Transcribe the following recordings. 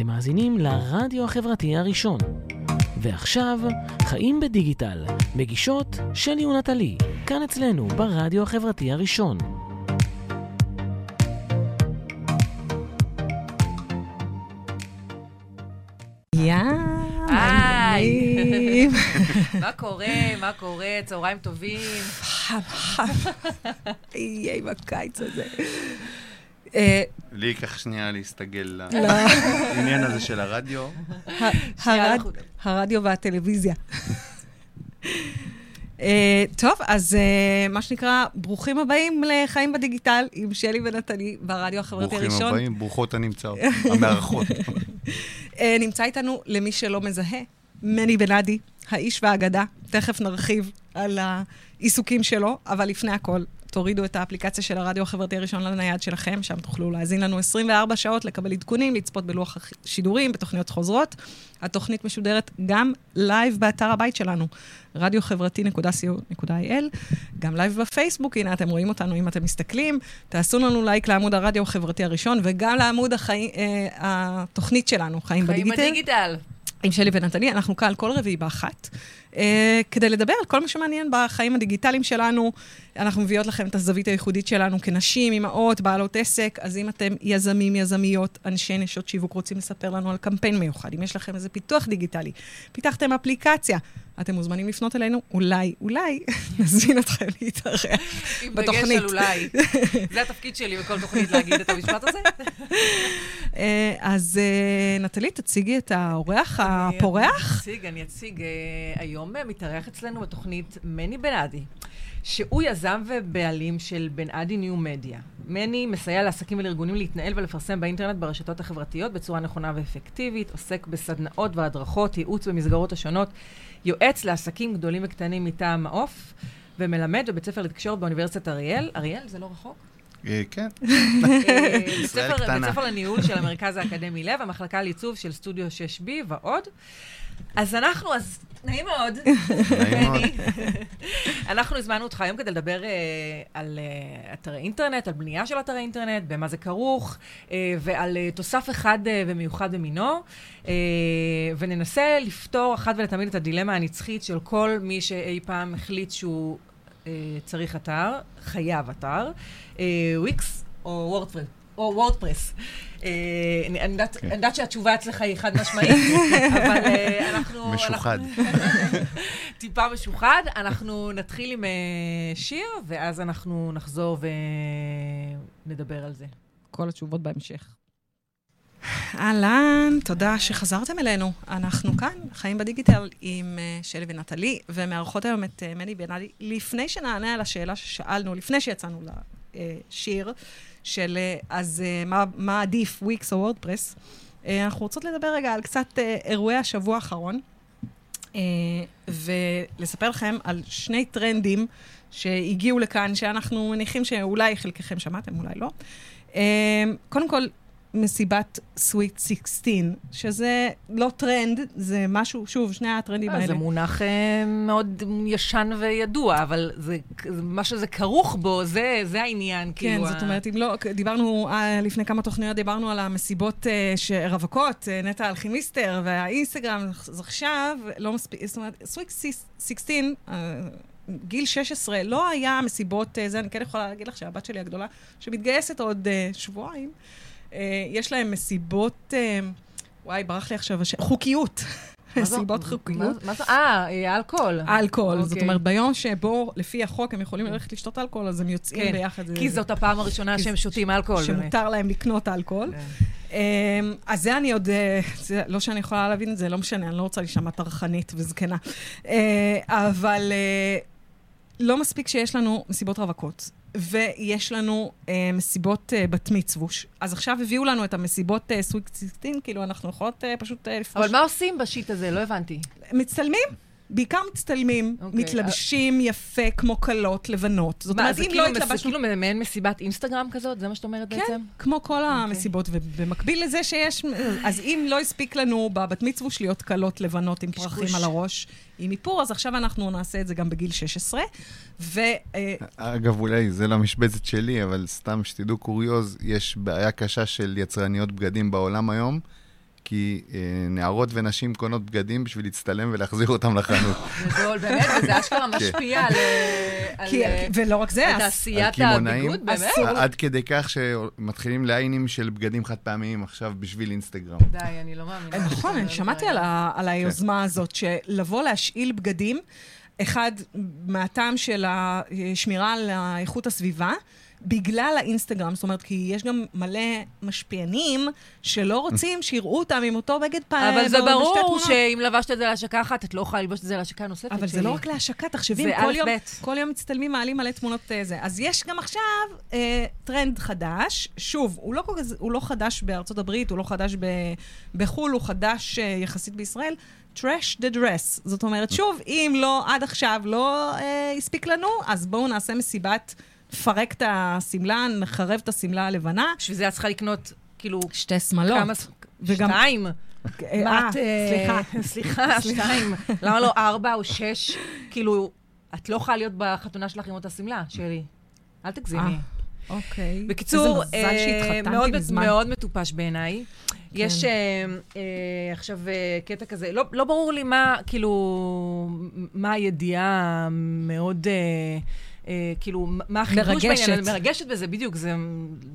אתם מאזינים לרדיו החברתי הראשון. ועכשיו, חיים בדיגיטל, מגישות שלי ונטלי, כאן אצלנו ברדיו החברתי הראשון. יא, היי. מה קורה? מה קורה? צהריים טובים. חם, חם. איי, בקיץ הזה. אה, לי ייקח שנייה להסתגל לא. לעניין הזה של הרדיו. הרדיו והטלוויזיה. אה, טוב, אז אה, מה שנקרא, ברוכים הבאים לחיים בדיגיטל עם שלי ונטלי ברדיו החברתי ברוכים הראשון. הבאים, ברוכות הנמצאות, המארחות. נמצא איתנו, למי שלא מזהה, מני בנאדי, האיש והאגדה. תכף נרחיב על העיסוקים שלו, אבל לפני הכל, תורידו את האפליקציה של הרדיו החברתי הראשון לנייד שלכם, שם תוכלו להאזין לנו 24 שעות, לקבל עדכונים, לצפות בלוח השידורים, בתוכניות חוזרות. התוכנית משודרת גם לייב באתר הבית שלנו, רדיו-חברתי.co.il, גם לייב בפייסבוק, הנה אתם רואים אותנו אם אתם מסתכלים. תעשו לנו לייק לעמוד הרדיו החברתי הראשון, וגם לעמוד החי... אה, התוכנית שלנו, חיים חיים בדיגיטל. בדיגיטל. עם שלי ונטלי, אנחנו כאן כל רביעי באחת, אה, כדי לדבר על כל מה שמעניין בחיים הדיגיטליים שלנו. אנחנו מביאות לכם את הזווית הייחודית שלנו כנשים, אימהות, בעלות עסק, אז אם אתם יזמים, יזמיות, אנשי נשות שיווק, רוצים לספר לנו על קמפיין מיוחד, אם יש לכם איזה פיתוח דיגיטלי, פיתחתם אפליקציה, אתם מוזמנים לפנות אלינו, אולי, אולי נזמין אתכם להתארח עם דגש בתוכנית. על אולי. זה התפקיד שלי בכל תוכנית להגיד את המשפט הזה. אה, אז אה, נטלי, תציגי את האורח הפורח. אני אציג, אני אציג. אה, היום מתארח אצלנו בתוכנית מני בנאדי, שהוא יזם ובעלים של בנאדי ניו מדיה. מני מסייע לעסקים ולארגונים להתנהל ולפרסם באינטרנט ברשתות החברתיות בצורה נכונה ואפקטיבית, עוסק בסדנאות והדרכות, ייעוץ במסגרות השונות, יועץ לעסקים גדולים וקטנים מטעם מעוף, ומלמד בבית ספר לתקשורת באוניברסיטת אריאל. אריאל, זה לא רחוק? אה, כן, אה, ישראל קטנה. בית ספר לניהול של המרכז האקדמי לב, המחלקה לעיצוב של סטודיו 6B ועוד. אז אנחנו, אז נעים מאוד. נעים מאוד. אנחנו הזמנו אותך היום כדי לדבר אה, על אה, אתרי אינטרנט, על בנייה של אתרי אינטרנט, במה זה כרוך, אה, ועל אה, תוסף אחד אה, ומיוחד במינו, אה, וננסה לפתור אחת ולתמיד את הדילמה הנצחית של כל מי שאי פעם החליט שהוא צריך אתר, חייב אתר, אה, וויקס או וורדפרס. או וורדפרס. אה, אני אני יודעת- כן. אני יודעת שהתשובה אצלך היא חד משמעית, אבל אה, אנחנו... משוחד. טיפה משוחד. אנחנו נתחיל עם אה, שיר, ואז אנחנו נחזור ונדבר על זה. כל התשובות בהמשך. אהלן, תודה שחזרתם אלינו. אנחנו כאן, חיים בדיגיטל, עם אה, שלי ונטלי, ומארחות היום את אה, מני בנאדי. לפני שנענה על השאלה ששאלנו, לפני שיצאנו לשיר, של אה, אז אה, מה, מה עדיף, וויקס או וורדפרס, אנחנו רוצות לדבר רגע על קצת אירועי השבוע האחרון, ולספר לכם על שני טרנדים שהגיעו לכאן, שאנחנו מניחים שאולי חלקכם שמעתם, אולי לא. קודם כל, מסיבת sweet 16, שזה לא טרנד, זה משהו, שוב, שני הטרנדים אה, האלה. זה מונח אה, מאוד ישן וידוע, אבל זה- מה שזה כרוך בו, זה זה העניין. כן, כאילו, זאת ה- אומרת, אם לא, דיברנו אה, לפני כמה תוכניות, דיברנו על המסיבות רווקות, נטע אלכימיסטר והאינסטגרם, אז עכשיו לא מספיק, זאת אומרת, סוויק 16, אה, גיל 16, לא היה מסיבות, זה אני כן יכולה להגיד לך שהבת שלי הגדולה, שמתגייסת עוד שבועיים, יש להם מסיבות, אה, וואי, ברח לי עכשיו, הש- חוקיות. מסיבות חוקיות. מה זה? אה, אה, אלכוהול. אלכוהול, זאת אוקיי. אומרת, ביום שבו, לפי החוק, הם יכולים ללכת לשתות אלכוהול, אז הם יוצאים כן, ביחד. כי זאת הפעם הראשונה שהם שותים אלכוהול. שמותר להם לקנות אלכוהול. כן. אמ, אז זה אני עוד, אה, לא שאני יכולה להבין את זה, לא משנה, אני לא רוצה להישמע טרחנית וזקנה. אה, אבל אה, לא מספיק שיש לנו מסיבות רווקות, ויש לנו אה, מסיבות אה, בת מצווש. אז עכשיו הביאו לנו את המסיבות אה, סוויק 16, כאילו אנחנו יכולות אה, פשוט אה, לפרוש. אבל מה עושים בשיט הזה? לא הבנתי. מצטלמים. בעיקר מצטלמים, אוקיי, מתלבשים יפה כמו כלות לבנות. זאת מה, אומרת, זה אם כאילו לא מס- זה התלבשנו... כאילו מעין מסיבת אינסטגרם כזאת? זה מה שאת אומרת בעצם? כן, כמו כל המסיבות, ובמקביל לזה שיש, אז אם לא הספיק לנו בבת מצווש להיות קלות לבנות עם פרחים. על הראש, עם איפור, אז עכשיו אנחנו נעשה את זה גם בגיל 16. ו... אה, אגב, אולי זה לא המשבצת שלי, אבל סתם שתדעו קוריוז, יש בעיה קשה של יצרניות בגדים בעולם היום, כי אה, נערות ונשים קונות בגדים בשביל להצטלם ולהחזיר אותם לחנות. גדול, באמת, וזה אשכרה משפיע על... אה, אה, ולא רק זה, על תעשיית הביגוד, באמת? עד כדי כך שמתחילים ליינים של בגדים חד פעמיים עכשיו בשביל אינסטגרם. די, אני לא מאמינה. נכון, שזה אני לא שמעתי. על, על היוזמה הזאת, שלבוא להשאיל בגדים, אחד, מהטעם של השמירה על איכות הסביבה, בגלל האינסטגרם, זאת אומרת, כי יש גם מלא משפיענים שלא רוצים שיראו אותם עם אותו בגד פעם. אבל זה ברור שאם לבשת את זה להשקה אחת, את לא יכולה ללבוש את זה להשקה נוספת אבל זה שלי. לא רק להשקה, תחשבי, זה כל יום. כל יום מצטלמים, מעלים מלא תמונות אה, זה. אז יש גם עכשיו אה, טרנד חדש, שוב, הוא לא, הוא לא חדש בארצות הברית, הוא לא חדש ב, בחו"ל, הוא חדש אה, יחסית בישראל. trash the dress. זאת אומרת, שוב, אם לא, עד עכשיו לא אה, הספיק לנו, אז בואו נעשה מסיבת, נפרק את השמלה, נחרב את השמלה הלבנה. בשביל זה את צריכה לקנות, כאילו, שתי שמלות. כמה... וגם- שתיים. אה, מה את... אה, סליחה. סליחה, שתיים. למה לא ארבע או שש? כאילו, את לא יכולה להיות בחתונה שלך עם אותה שמלה, שלי. אל תגזימי. אה, אוקיי. בקיצור, אה, מאוד. כן. מטופש בעיניי. יש אה, אה, עכשיו אה, קטע כזה, לא, לא ברור לי מה, כאילו, מה הידיעה המאוד, אה, אה, כאילו, מה החידוש מרגשת. בעניין. מרגשת בזה, בדיוק, זה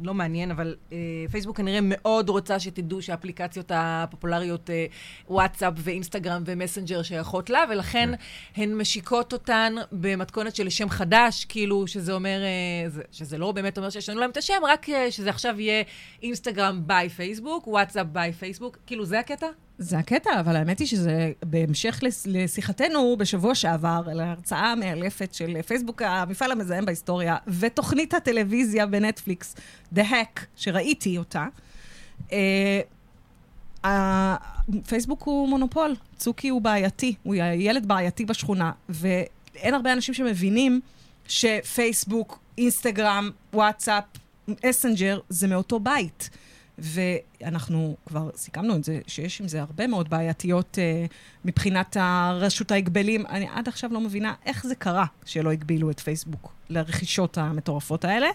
לא מעניין, אבל אה, פייסבוק כנראה מאוד רוצה שתדעו שהאפליקציות הפופולריות, אה, וואטסאפ ואינסטגרם ומסנג'ר שייכות לה, ולכן הן משיקות אותן במתכונת של שם חדש, כאילו, שזה אומר, אה, זה- שזה לא באמת אומר שישנו להם את השם, רק אה, שזה עכשיו יהיה אינסטגרם by פייסבוק, וואטסאפ by פייסבוק, כאילו, זה הקטע? זה הקטע, אבל האמת היא שזה בהמשך לשיחתנו בשבוע שעבר, על ההרצאה המאלפת של פייסבוק, המפעל המזהם בהיסטוריה, ותוכנית הטלוויזיה בנטפליקס, The Hack, שראיתי אותה. אה, פייסבוק הוא מונופול, צוקי הוא בעייתי, הוא ילד בעייתי בשכונה, ואין הרבה אנשים שמבינים שפייסבוק, אינסטגרם, וואטסאפ, מסנג'ר, זה מאותו בית. ואנחנו כבר סיכמנו את זה, שיש עם זה הרבה מאוד בעייתיות אה, מבחינת הרשות ההגבלים. אני עד עכשיו לא מבינה איך זה קרה שלא הגבילו את פייסבוק לרכישות המטורפות האלה.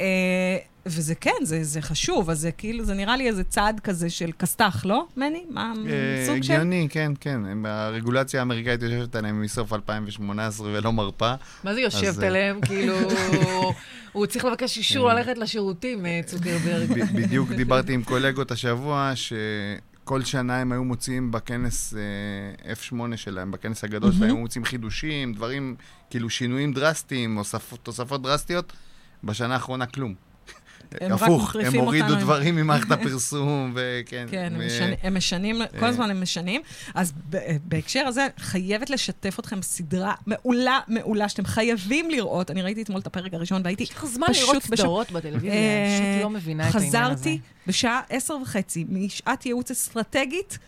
אה, וזה כן, זה, זה חשוב, אז זה כאילו, זה נראה לי איזה צעד כזה של כסת"ח, לא, מני? מה אה, סוג של... הגיוני, כן, כן. הם- הרגולציה האמריקאית יושבת עליהם מסוף 2018 ולא מרפה. מה זה יושבת אז, אה, עליהם? כאילו, הוא צריך לבקש אישור ללכת לשירותים, אה, צוקרברג. בדיוק דיברתי עם קולגות השבוע, שכל שנה הם היו מוציאים בכנס אה, F8 שלהם, בכנס הגדול שלהם, היו מוציאים חידושים, דברים, כאילו שינויים דרסטיים, תוספות דרסטיות. בשנה האחרונה כלום. הם רק הפוך, הם מטריפים הורידו אותנו עם- דברים ממערכת הפרסום, וכן. כן, הם, ו- משנים, הם משנים, כל אה. הזמן הם משנים. אז ב- בהקשר הזה, חייבת לשתף אתכם סדרה מעולה, מעולה, שאתם חייבים לראות. אני ראיתי אתמול את הפרק הראשון, והייתי יש לך זמן פשוט לראות. סדרות בטלוויזיה, אני אה, פשוט לא מבינה את העניין הזה. חזרתי בשעה עשר וחצי משעת ייעוץ אסטרטגית,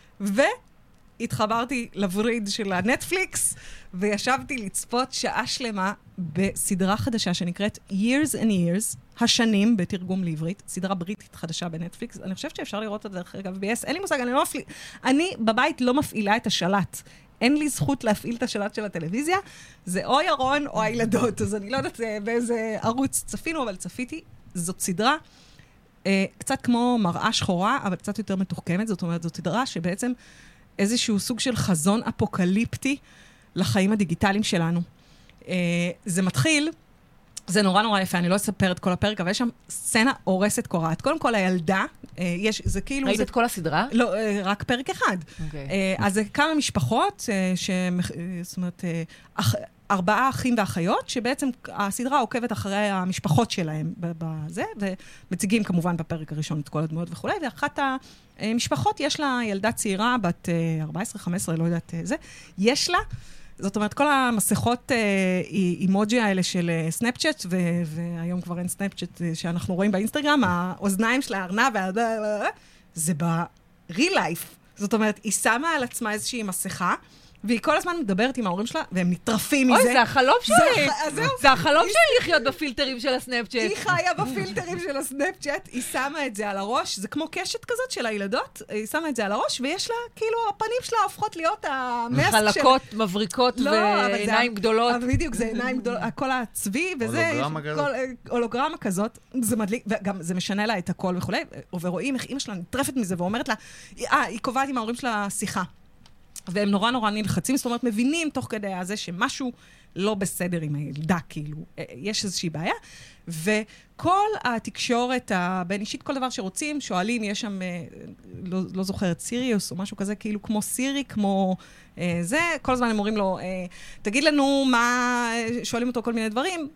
והתחברתי לווריד של הנטפליקס, וישבתי לצפות שעה שלמה בסדרה חדשה שנקראת Years and Years, השנים בתרגום לעברית, סדרה בריטית חדשה בנטפליקס. אני חושבת שאפשר לראות אותה דרך אגב ב-S, אין לי מושג, אני לא מפעיל... אני בבית לא מפעילה את השלט. אין לי זכות להפעיל את השלט של הטלוויזיה, זה או ירון או הילדות, אז אני לא יודעת אה, באיזה ערוץ צפינו, אבל צפיתי. זאת סדרה אה, קצת כמו מראה שחורה, אבל קצת יותר מתוחכמת. זאת אומרת, זאת סדרה שבעצם איזשהו סוג של חזון אפוקליפטי לחיים הדיגיטליים שלנו. אה, זה מתחיל, זה נורא נורא יפה, אני לא אספר את כל הפרק, אבל יש שם סצנה הורסת קורעת. קודם כל, הילדה, אה, יש, זה כאילו... ראית זה, את כל הסדרה? לא, אה, רק פרק אחד. אוקיי. אה, אז זה כמה משפחות, אה, זאת אומרת, אח- ארבעה אחים ואחיות, שבעצם הסדרה עוקבת אחרי המשפחות שלהם בזה, ומציגים כמובן בפרק הראשון את כל הדמויות וכולי, ואחת המשפחות, יש לה ילדה צעירה, בת אה, 14-15, לא יודעת זה, יש לה... זאת אומרת, כל המסכות אה, אי- אימוג'י האלה של אה, סנאפצ'אט, ו- והיום כבר אין סנאפצ'אט אה, שאנחנו רואים באינסטגרם, האוזניים של הארנב, זה ב-real life. זאת אומרת, היא שמה על עצמה איזושהי מסכה, והיא כל הזמן מדברת עם ההורים שלה, והם נטרפים אוי, מזה. זה החלום שלי. זה החלום שלי לחיות בפילטרים של הסנאפצ'אט. היא חיה בפילטרים של הסנאפצ'אט, היא שמה את זה על הראש, זה כמו קשת כזאת של הילדות, היא שמה את זה על הראש, ויש לה, כאילו, הפנים שלה הופכות להיות המאסק של... חלקות, מבריקות לא, ועיניים גדולות. בדיוק, זה עיניים גדולות, כל הצבי, וזה... הולוגרמה כזאת. הולוגרמה כזאת, זה מדליק, וגם זה משנה לה את הכל וכולי, ורואים איך אימא שלה נטרפת מזה ואומרת לה, אה, היא קובעת עם ההורים שלה שיחה. והם נורא נורא נלחצים, זאת אומרת, מבינים תוך כדי הזה שמשהו לא בסדר עם הילדה, כאילו, אה, יש איזושהי בעיה. וכל התקשורת הבין-אישית, כל דבר שרוצים, שואלים, יש שם, אה, לא, לא זוכרת, סיריוס או משהו כזה, כאילו כמו סירי, כמו אה, זה, כל הזמן הם אומרים לו, אה, תגיד לנו מה, אה, שואלים אותו כל מיני דברים,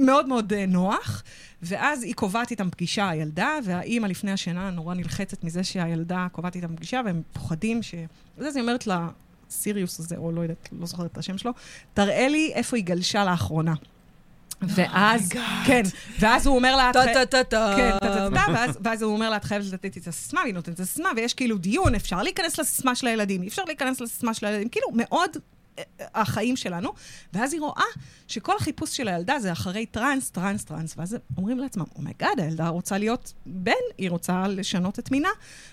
מאוד מאוד אה, נוח. ואז היא קובעת איתם פגישה, הילדה, והאימא לפני השינה נורא נלחצת מזה שהילדה קובעת איתם פגישה, והם פוחדים ש... אז היא אומרת לה, סיריוס הזה, או לא יודעת, לא זוכרת את השם שלו, תראה לי איפה היא גלשה לאחרונה. ואז, כן, ואז הוא אומר לה, "את חי- טה-טה-טה-טה. כן, טה-טה-טה, ואז- הוא אומר לה, את חייבת לתת את הסיסמה, והיא נותנת את הסיסמה, ויש כאילו דיון, אפשר להיכנס לסיסמה של הילדים, אי אפשר להיכנס לסיסמה של הילדים, כאילו, מאוד החיים שלנו. ואז היא רואה שכל החיפוש של הילדה זה אחרי טראנס, טראנס, טראנס, ואז אומרים לעצמם, oh my God, הילדה רוצה להיות בן, היא רוצה לשנות את מינה,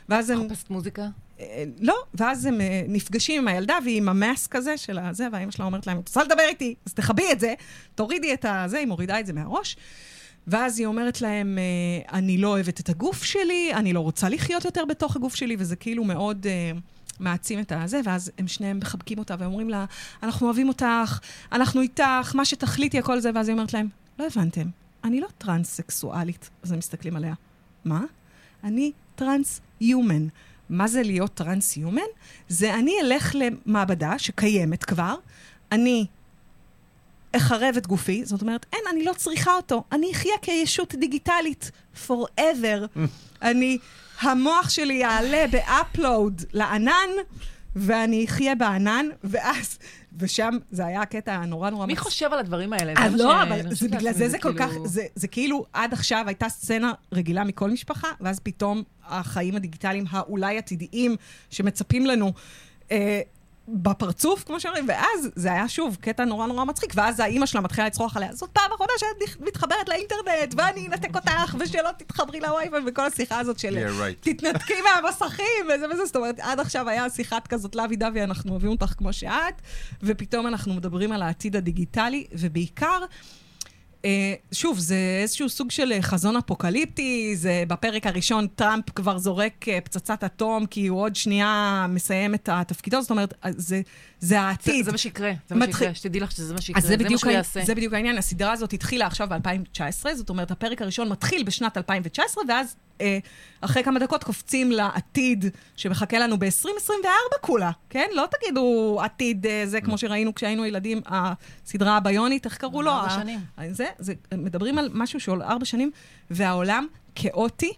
ואז הם... מחפשת מוזיקה. אה, לא, ואז הם אה, נפגשים עם הילדה והיא עם המאסק הזה של הזה, והאמא שלה אומרת להם, את רוצה לדבר איתי, אז תכבי את זה, תורידי את הזה, היא מורידה את זה מהראש. ואז היא אומרת להם, אה, אני לא אוהבת את הגוף שלי, אני לא רוצה לחיות יותר בתוך הגוף שלי, וזה כאילו מאוד אה, מעצים את הזה, ואז הם שניהם מחבקים אותה ואומרים לה, אנחנו אוהבים אותך, אנחנו איתך, מה שתחליטי, הכל זה, ואז היא אומרת להם, לא הבנתם, אני לא טרנס-סקסואלית. אז הם מסתכלים עליה, מה? אני trans-human. מה זה להיות טרנס-יומן? זה אני אלך למעבדה שקיימת כבר, אני אחרב את גופי, זאת אומרת, אין, אני לא צריכה אותו, אני אחיה כישות דיגיטלית forever. אני, המוח שלי יעלה ב upload לענן, ואני אחיה בענן, ואז, ושם זה היה הקטע הנורא נורא מי מצ- חושב על הדברים האלה? אז מה לא, ש- אבל זה בגלל זה זה כל כך, כאילו- זה, זה כאילו עד עכשיו הייתה סצנה רגילה מכל משפחה, ואז פתאום החיים הדיגיטליים האולי עתידיים שמצפים לנו אה, בפרצוף, כמו שאומרים, ואז זה היה שוב קטע נורא נורא מצחיק, ואז האימא שלה מתחילה לצרוח עליה, זאת פעם אחרונה שאת מתחברת לאינטרנט, ואני אנתק אותך, ושלא תתחברי לווי-פיי, וכל השיחה הזאת של... Yeah, right. תתנתקי מהמסכים, וזה וזה. זאת אומרת, עד עכשיו היה שיחת כזאת, לוי דווי, אנחנו אוהבים אותך כמו שאת, ופתאום אנחנו מדברים על העתיד הדיגיטלי, ובעיקר, שוב, זה איזשהו סוג של אה, חזון אפוקליפטי, זה בפרק הראשון טראמפ כבר זורק אה, פצצת אטום, כי הוא עוד שנייה מסיים את תפקידו, זאת אומרת, אה, זה, זה זה- העתיד. זה מה שיקרה, זה מה מתחיל- שיקרה, שתדעי לך שזה מה שיקרה, זה זה מה שהוא יעשה. זה בדיוק העניין. הסדרה הזאת התחילה עכשיו ב-2019, זאת אומרת, הפרק הראשון מתחיל בשנת 2019, ואז אה, אחרי כמה דקות קופצים לעתיד שמחכה לנו ב-2024 כולה, כן? לא תגידו עתיד אה, זה כמו שראינו כשהיינו ילדים, הסדרה הביונית, איך קראו לו? ארבע שנים. זה, זה, מדברים על משהו שעולה ארבע שנים, והעולם כאוטי.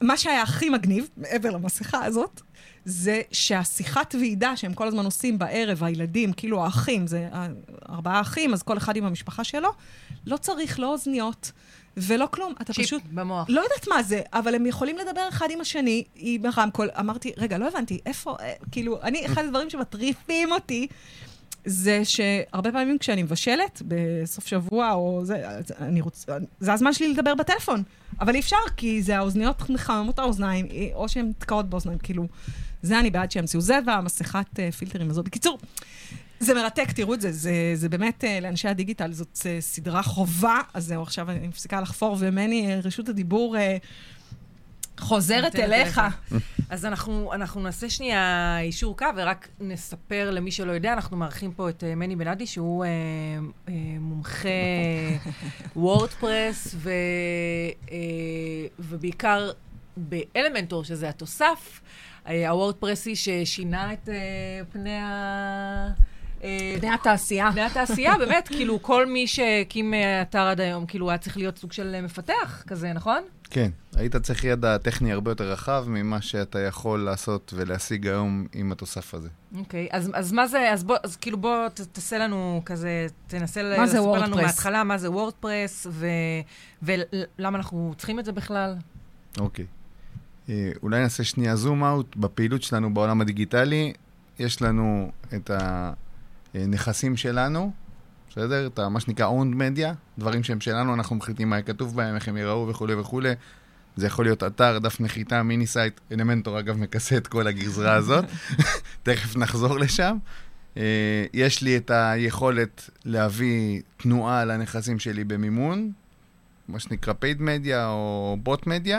מה שהיה הכי מגניב, מעבר למסכה הזאת, זה שהשיחת ועידה שהם כל הזמן עושים בערב, הילדים, כאילו האחים, זה אה, ארבעה אחים, אז כל אחד עם המשפחה שלו, לא צריך לא אוזניות ולא כלום. אתה צ'יפ פשוט... במוח. לא יודעת מה זה, אבל הם יכולים לדבר אחד עם השני, עם הרמקול. אמרתי, רגע, לא הבנתי, איפה, אה, כאילו, אני, אחד הדברים שמטריפים אותי, זה שהרבה פעמים כשאני מבשלת, בסוף שבוע או זה, אני רוצה, זה הזמן שלי לדבר בטלפון. אבל אי אפשר, כי זה האוזניות מחממות האוזניים, או שהן תקעות באוזניים, כאילו, זה אני בעד שימציאו. זה והמסכת אה, פילטרים הזאת. בקיצור, זה מרתק, תראו את זה, זה, זה באמת, אה, לאנשי הדיגיטל, זאת אה, סדרה חובה, אז זהו, עכשיו אני מפסיקה לחפור, ומני, אה, רשות הדיבור חוזרת אליך. אז אנחנו, אנחנו נעשה שנייה אישור קו, ורק נספר למי שלא יודע, אנחנו מארחים פה את מני בנאדי, שהוא אה, אה, מומחה וורדפרס, ו, אה, ובעיקר באלמנטור, שזה התוסף, הוורדפרסי ששינה את אה, פני ה... אה, בני התעשייה. בני התעשייה, באמת, כאילו, כל מי שהקים אה, אתר עד היום, כאילו, היה צריך להיות סוג של אה, מפתח כזה, נכון? כן, היית צריך ידע טכני הרבה יותר רחב ממה שאתה יכול לעשות ולהשיג היום עם התוסף הזה. אוקיי, אז, אז מה זה, אז בוא, אז כאילו בוא ת, תעשה לנו כזה, תנסה מה זה לספר לנו וורדפרס? מההתחלה מה זה וורדפרס, ו, ולמה אנחנו צריכים את זה בכלל. אוקיי. אה, אולי נעשה שנייה זום אאוט בפעילות שלנו בעולם הדיגיטלי. יש לנו את הנכסים שלנו, בסדר? את מה שנקרא owned media, דברים שהם שלנו, אנחנו מחליטים מה יהיה כתוב בהם, איך הם ייראו וכולי וכולי. זה יכול להיות אתר, דף נחיתה, mini site, אלמנטור אגב מכסה את כל הגזרה הזאת, תכף נחזור לשם. אה, יש לי את היכולת להביא תנועה לנכסים שלי במימון, מה שנקרא paid media או bought media,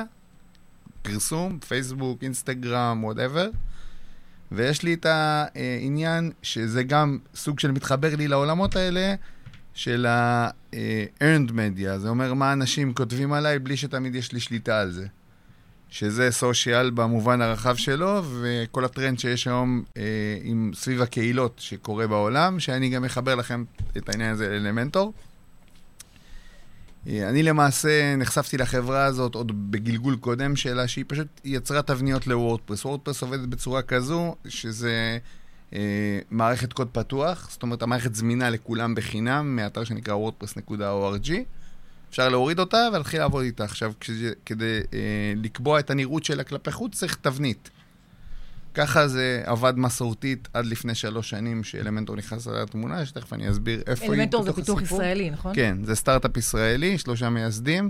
פרסום, פייסבוק, אינסטגרם, whatever. ויש לי את העניין שזה גם סוג של מתחבר לי לעולמות האלה של ה-earned media. זה אומר מה אנשים כותבים עליי בלי שתמיד יש לי שליטה על זה. שזה סושיאל במובן הרחב שלו, וכל הטרנד שיש היום אה, עם, סביב הקהילות שקורה בעולם, שאני גם אחבר לכם את העניין הזה לאלמנטור. אני למעשה נחשפתי לחברה הזאת עוד בגלגול קודם שלה, שהיא פשוט יצרה תבניות לוורדפרס. וורדפרס עובדת בצורה כזו, שזה אה, מערכת קוד פתוח, זאת אומרת, המערכת זמינה לכולם בחינם, מאתר שנקרא wordpress.org. אפשר להוריד אותה ולהתחיל לעבוד איתה. עכשיו, כש- כדי אה, לקבוע את הנראות שלה כלפי חוץ, צריך תבנית. ככה זה עבד מסורתית עד לפני שלוש שנים, שאלמנטור נכנס לתמונה, שתכף אני אסביר איפה היא אלמנטור זה פיתוח הסיפור. ישראלי, נכון? כן, זה סטארט-אפ ישראלי, שלושה מייסדים,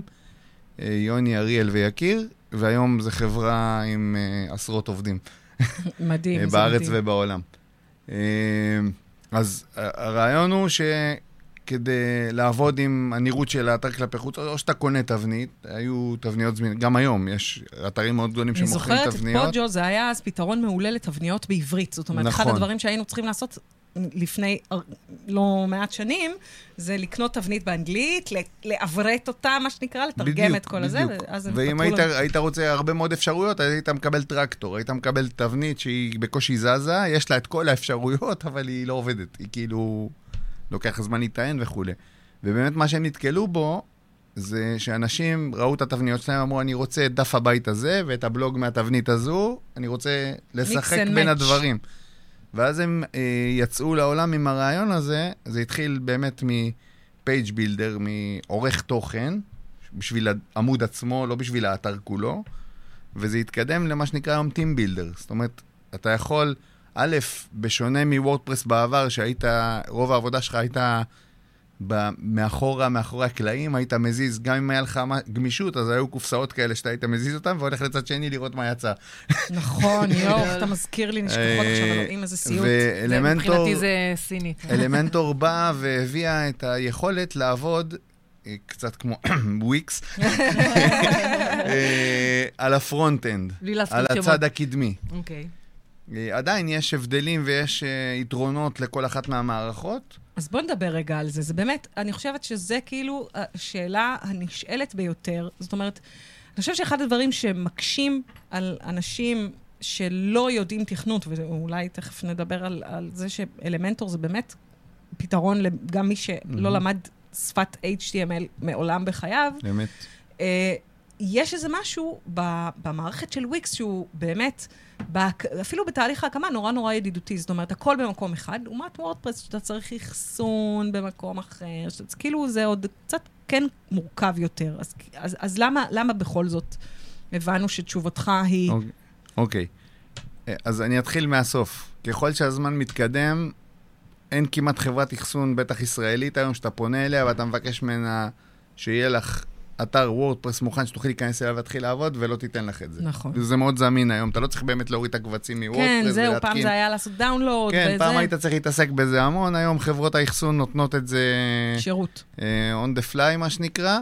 אה, יוני, אריאל ויקיר, והיום זו חברה עם אה, עשרות עובדים מדהים, אה, זה בארץ מדהים. ובעולם. אה, אז הרעיון הוא שכדי לעבוד עם הנראות של האתר כלפי חוץ, או שאתה קונה תבנית, היו תבניות זמינות, גם היום יש אתרים מאוד גדולים אני שמוכרים זוכרת את תבניות. פוג'ו, זה היה אז פתרון מעולה לתבניות בעברית. זאת אומרת, אחד נכון. הדברים שהיינו צריכים לעשות לפני לא מעט שנים, זה לקנות תבנית באנגלית, לעברת אותה, מה שנקרא, לתרגם בדיוק, את כל הזה, בדיוק. הם ואם היית, לנו. היית רוצה הרבה מאוד אפשרויות, היית מקבל טרקטור, היית מקבל תבנית שהיא בקושי זזה, יש לה את כל האפשרויות, אבל היא לא עובדת. היא כאילו, לוקח זמן להיטען וכולי. ובאמת מה שהם נתקלו בו, זה שאנשים ראו את התבניות שלהם, אמרו, אני רוצה את דף הבית הזה ואת הבלוג מהתבנית הזו, אני רוצה לשחק בין match. הדברים. ואז הם אה, יצאו לעולם עם הרעיון הזה, זה התחיל באמת מפייג' בילדר, מעורך תוכן, בשביל העמוד עצמו, לא בשביל האתר כולו, וזה התקדם למה שנקרא היום Team Builder. זאת אומרת, אתה יכול, א', בשונה מוורדפרס בעבר, שהיית, רוב העבודה שלך הייתה מאחורה, מאחורי הקלעים, היית מזיז, גם אם היה לך גמישות, אז היו קופסאות כאלה שאתה היית מזיז אותן, והולך לצד שני לראות מה יצא. נכון, יואו, אתה מזכיר לי נשכחות עכשיו, אה, אלוהים, איזה סיוט. מבחינתי זה סינית. אלמנטור באה והביאה את היכולת לעבוד, אה, קצת כמו וויקס, אה, על ה front-end, על. הצד הקדמי. אוקיי. אה, עדיין יש הבדלים ויש אה, יתרונות לכל אחת מהמערכות. אז בוא נדבר רגע על זה. זה באמת, אני חושבת שזה כאילו השאלה הנשאלת ביותר. זאת אומרת, אני חושבת שאחד הדברים שמקשים על אנשים שלא יודעים תכנות, ואולי תכף נדבר על, על זה שאלמנטור זה באמת פתרון גם מי שלא מהמם. למד שפת HTML מעולם בחייו, באמת. אה, יש איזה משהו במערכת של וויקס שהוא באמת, אפילו בתהליך ההקמה, נורא נורא ידידותי. זאת אומרת, הכל במקום אחד, לעומת וורדפרס, שאתה צריך אחסון במקום אחר, שאתה, כאילו זה עוד קצת כן מורכב יותר. אז, אז, אז למה, למה בכל זאת הבנו שתשובתך היא... אוקיי. אוקיי. אה, אז אני אתחיל מהסוף. ככל שהזמן מתקדם, אין כמעט חברת אחסון, בטח ישראלית היום, שאתה פונה אליה ואתה מבקש ממנה שיהיה לך אתר וורדפרס מוכן, שתוכלי להיכנס אליו ולהתחיל לעבוד, ולא תיתן לך את זה. נכון. זה מאוד זמין היום, אתה לא צריך באמת להוריד את הקבצים מוורדפרס כן, ולהתקין. זהו, פעם זה היה לעשות דאונלוד, כן, וזה... פעם היית צריך להתעסק בזה המון, היום חברות האחסון נותנות את זה שירות. אה, on the fly, מה שנקרא,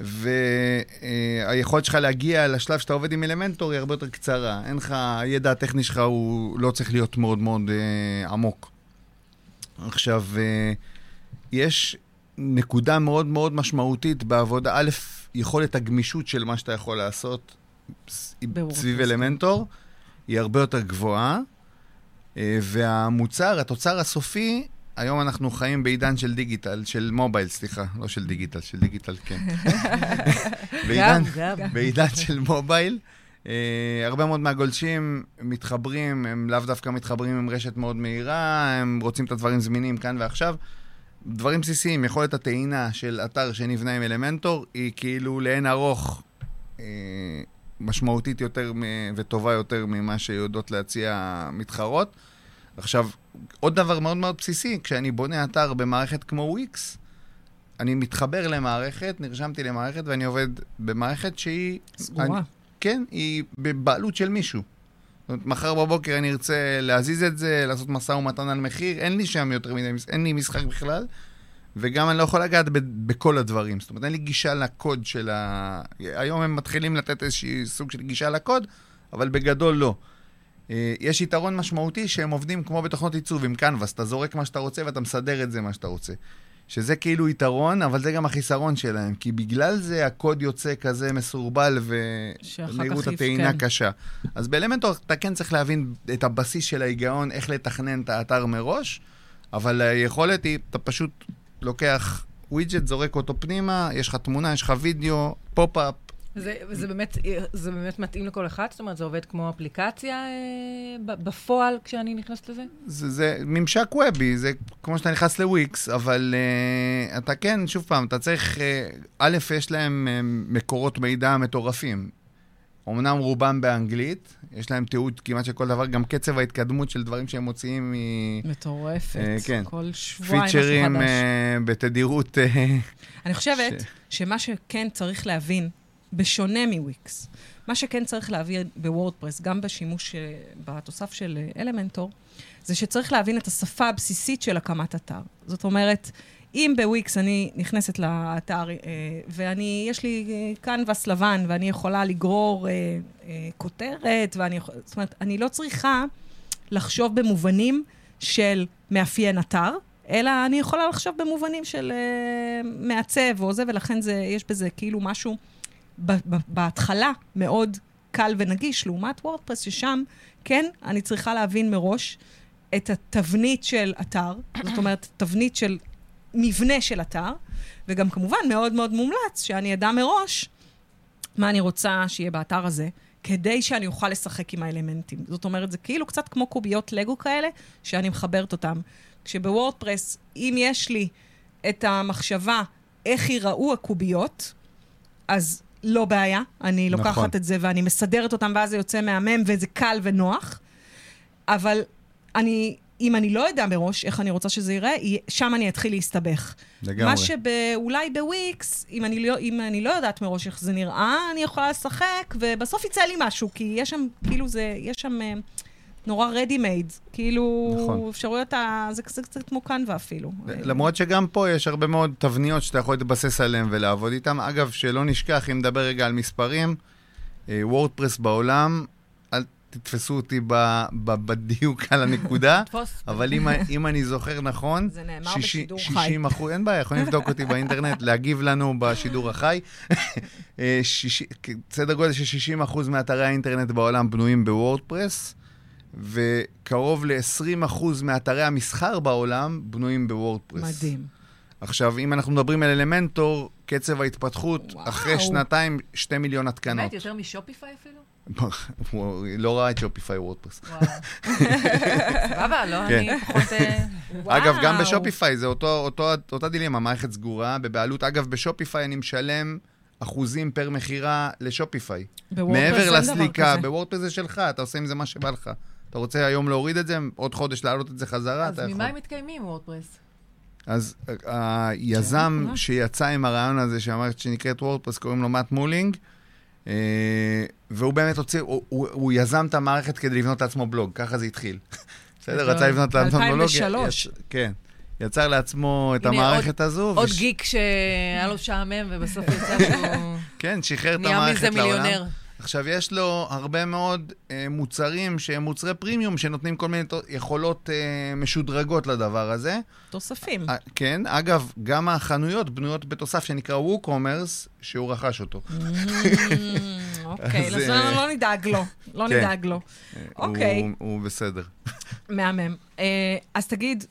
והיכולת שלך להגיע לשלב שאתה עובד עם אלמנטור היא הרבה יותר קצרה. אין לך, הידע הטכני שלך הוא לא צריך להיות מאוד מאוד אה, עמוק. עכשיו, אה, יש נקודה מאוד מאוד משמעותית בעבודה, א', יכולת הגמישות של מה שאתה יכול לעשות סביב. אלמנטור, היא הרבה יותר גבוהה, אה, והמוצר, התוצר הסופי, היום אנחנו חיים בעידן של דיגיטל, של מובייל, סליחה, לא של דיגיטל, של דיגיטל, כן. בעידן, גם, גם. בעידן של מובייל. Uh, הרבה מאוד מהגולשים מתחברים, הם לאו דווקא מתחברים עם רשת מאוד מהירה, הם רוצים את הדברים זמינים כאן ועכשיו. דברים בסיסיים, יכולת הטעינה של אתר שנבנה עם אלמנטור היא כאילו לאין ארוך uh, משמעותית יותר מ- וטובה יותר ממה שיודעות להציע מתחרות. עכשיו, עוד דבר מאוד מאוד בסיסי, כשאני בונה אתר במערכת כמו וויקס, אני מתחבר למערכת, נרשמתי למערכת, ואני עובד במערכת שהיא... סגורה. אני, כן, היא בבעלות של מישהו. זאת אומרת, מחר בבוקר אני ארצה להזיז את זה, לעשות משא ומתן על מחיר, אין לי שם יותר מדי, אין לי משחק בכלל, וגם אני לא יכול לגעת ב- בכל הדברים. זאת אומרת, אין לי גישה לקוד של ה... היום הם מתחילים לתת איזשהי סוג של גישה לקוד, אבל בגדול לא. אה, יש יתרון משמעותי שהם עובדים כמו בתוכנות עיצוב עם קנבס, אתה זורק מה שאתה רוצה ואתה מסדר את זה מה שאתה רוצה. שזה כאילו יתרון, אבל זה גם החיסרון שלהם, כי בגלל זה הקוד יוצא כזה מסורבל ומהירות הטעינה כן. קשה. אז באלמנטור אתה כן צריך להבין את הבסיס של ההיגיון, איך לתכנן את האתר מראש, אבל היכולת היא, אתה פשוט לוקח widget, זורק אותו פנימה, יש לך תמונה, יש לך וידאו, pop-up, זה, זה, באמת, זה באמת מתאים לכל אחד? זאת אומרת, זה עובד כמו אפליקציה אה, בפועל כשאני נכנסת לזה? זה, זה ממשק web-י, זה כמו שאתה נכנס לוויקס, אבל uh, אתה כן, שוב פעם, אתה צריך, uh, א', יש להם uh, מקורות מידע מטורפים. אמנם רובם באנגלית, יש להם תיעוד כמעט של כל דבר, גם קצב ההתקדמות של דברים שהם מוציאים מטורפת. אה, כן. כל שבועיים משהו חדש. uh, בתדירות... Uh, אני חושבת שמה שכן צריך להבין, בשונה מוויקס, מה שכן צריך להבין בוורדפרס, גם בשימוש אה, בתוסף של אה, אלמנטור, זה שצריך להבין את השפה הבסיסית של הקמת אתר. זאת אומרת, אם בוויקס אני נכנסת לאתר אה, ואני, יש לי קנבס לבן ואני יכולה לגרור כותרת, ואני יכול... זאת אומרת, אני לא צריכה לחשוב במובנים של מאפיין אתר, אלא אני יכולה לחשוב במובנים של אה, מעצב או זה, ולכן זה, יש בזה כאילו משהו בהתחלה מאוד קל ונגיש, לעומת וורדפרס, ששם, כן, אני צריכה להבין מראש את התבנית של אתר, זאת אומרת, תבנית של מבנה של אתר, וגם כמובן מאוד מאוד מומלץ שאני אדע מראש מה אני רוצה שיהיה באתר הזה, כדי שאני אוכל לשחק עם האלמנטים. זאת אומרת, זה כאילו קצת כמו קוביות לגו כאלה, שאני מחברת אותם. כשבוורדפרס, אם יש לי את המחשבה איך ייראו הקוביות, אז לא בעיה, אני לוקחת נכון. את זה ואני מסדרת אותם, ואז זה יוצא מהמם וזה קל ונוח. אבל אני, אם אני לא אדע מראש איך אני רוצה שזה ייראה, שם אני אתחיל להסתבך. לגמרי. מה שאולי בוויקס, אם אני, לא, אם אני לא יודעת מראש איך זה נראה, אני יכולה לשחק, ובסוף יצא לי משהו, כי יש שם, כאילו זה, יש שם אה, נורא ready made, כאילו, נכון. אפשרויות, ה... זה קצת קצת כמו קנווה אפילו. למרות שגם פה יש הרבה מאוד תבניות שאתה יכול להתבסס עליהן ולעבוד איתן. אגב, שלא נשכח, אם נדבר רגע על מספרים, אה, וורדפרס בעולם, אל תתפסו אותי ב- ב- בדיוק על הנקודה. אבל אם, אם אני זוכר נכון, זה נאמר שישי- בשידור חי. 60 אחוז, אין בעיה, יכולים לבדוק אותי באינטרנט, להגיב לנו בשידור החי. אה, סדר גודל של 60 אחוז מאתרי האינטרנט בעולם בנויים בוורדפרס, וקרוב ל-20 אחוז מאתרי המסחר בעולם בנויים בוורדפרס. מדהים. עכשיו, אם אנחנו מדברים על אלמנטור, קצב ההתפתחות, וואו. אחרי שנתיים, שתי מיליון התקנות. באמת, יותר משופיפיי אפילו? הוא לא ראה את שופיפיי וורדפרס. סבבה, לא, כן. אני פחות... אה, אגב, גם. בשופיפיי זה אותו, אותו, אותה דילמה, מערכת סגורה, בבעלות. אגב, ב Shopify אני משלם אחוזים פר מכירה ל Shopify. מעבר לסליקה. ב WordPress זה שלך, אתה עושה עם זה מה שבא לך. אתה רוצה היום להוריד את זה, עוד חודש להעלות את זה חזרה, אז אתה יכול. ממה הם מתקיימים, WordPress? אז אה, היזם. שיצא עם הרעיון הזה, שהמערכת שנקראת WordPress, קוראים לו מאט מולנווג, אה, והוא באמת הוציא, הוא, הוא, הוא יזם את המערכת כדי לבנות לעצמו בלוג, ככה זה התחיל. בסדר? רצה לבנות לעצמו בלוג. 2003. יצ- כן. יצר לעצמו את המערכת הזו. עוד גיק שהיה לו שעמם, ובסוף יצא שהוא כן, שחרר את נהיה המערכת מזה לעולם. מיליונר. עכשיו, יש לו הרבה מאוד אה, מוצרים שהם מוצרי פרימיום, שנותנים כל מיני יכולות אה, משודרגות לדבר הזה. תוספים. אה, כן, אגב, גם החנויות בנויות בתוסף שנקרא ווקומרס, שהוא רכש אותו. אוקיי, אז, אה, לא נדאג לו. לא כן. נדאג לו. אוקיי. הוא, בסדר. מהמם. אה, אז תגיד,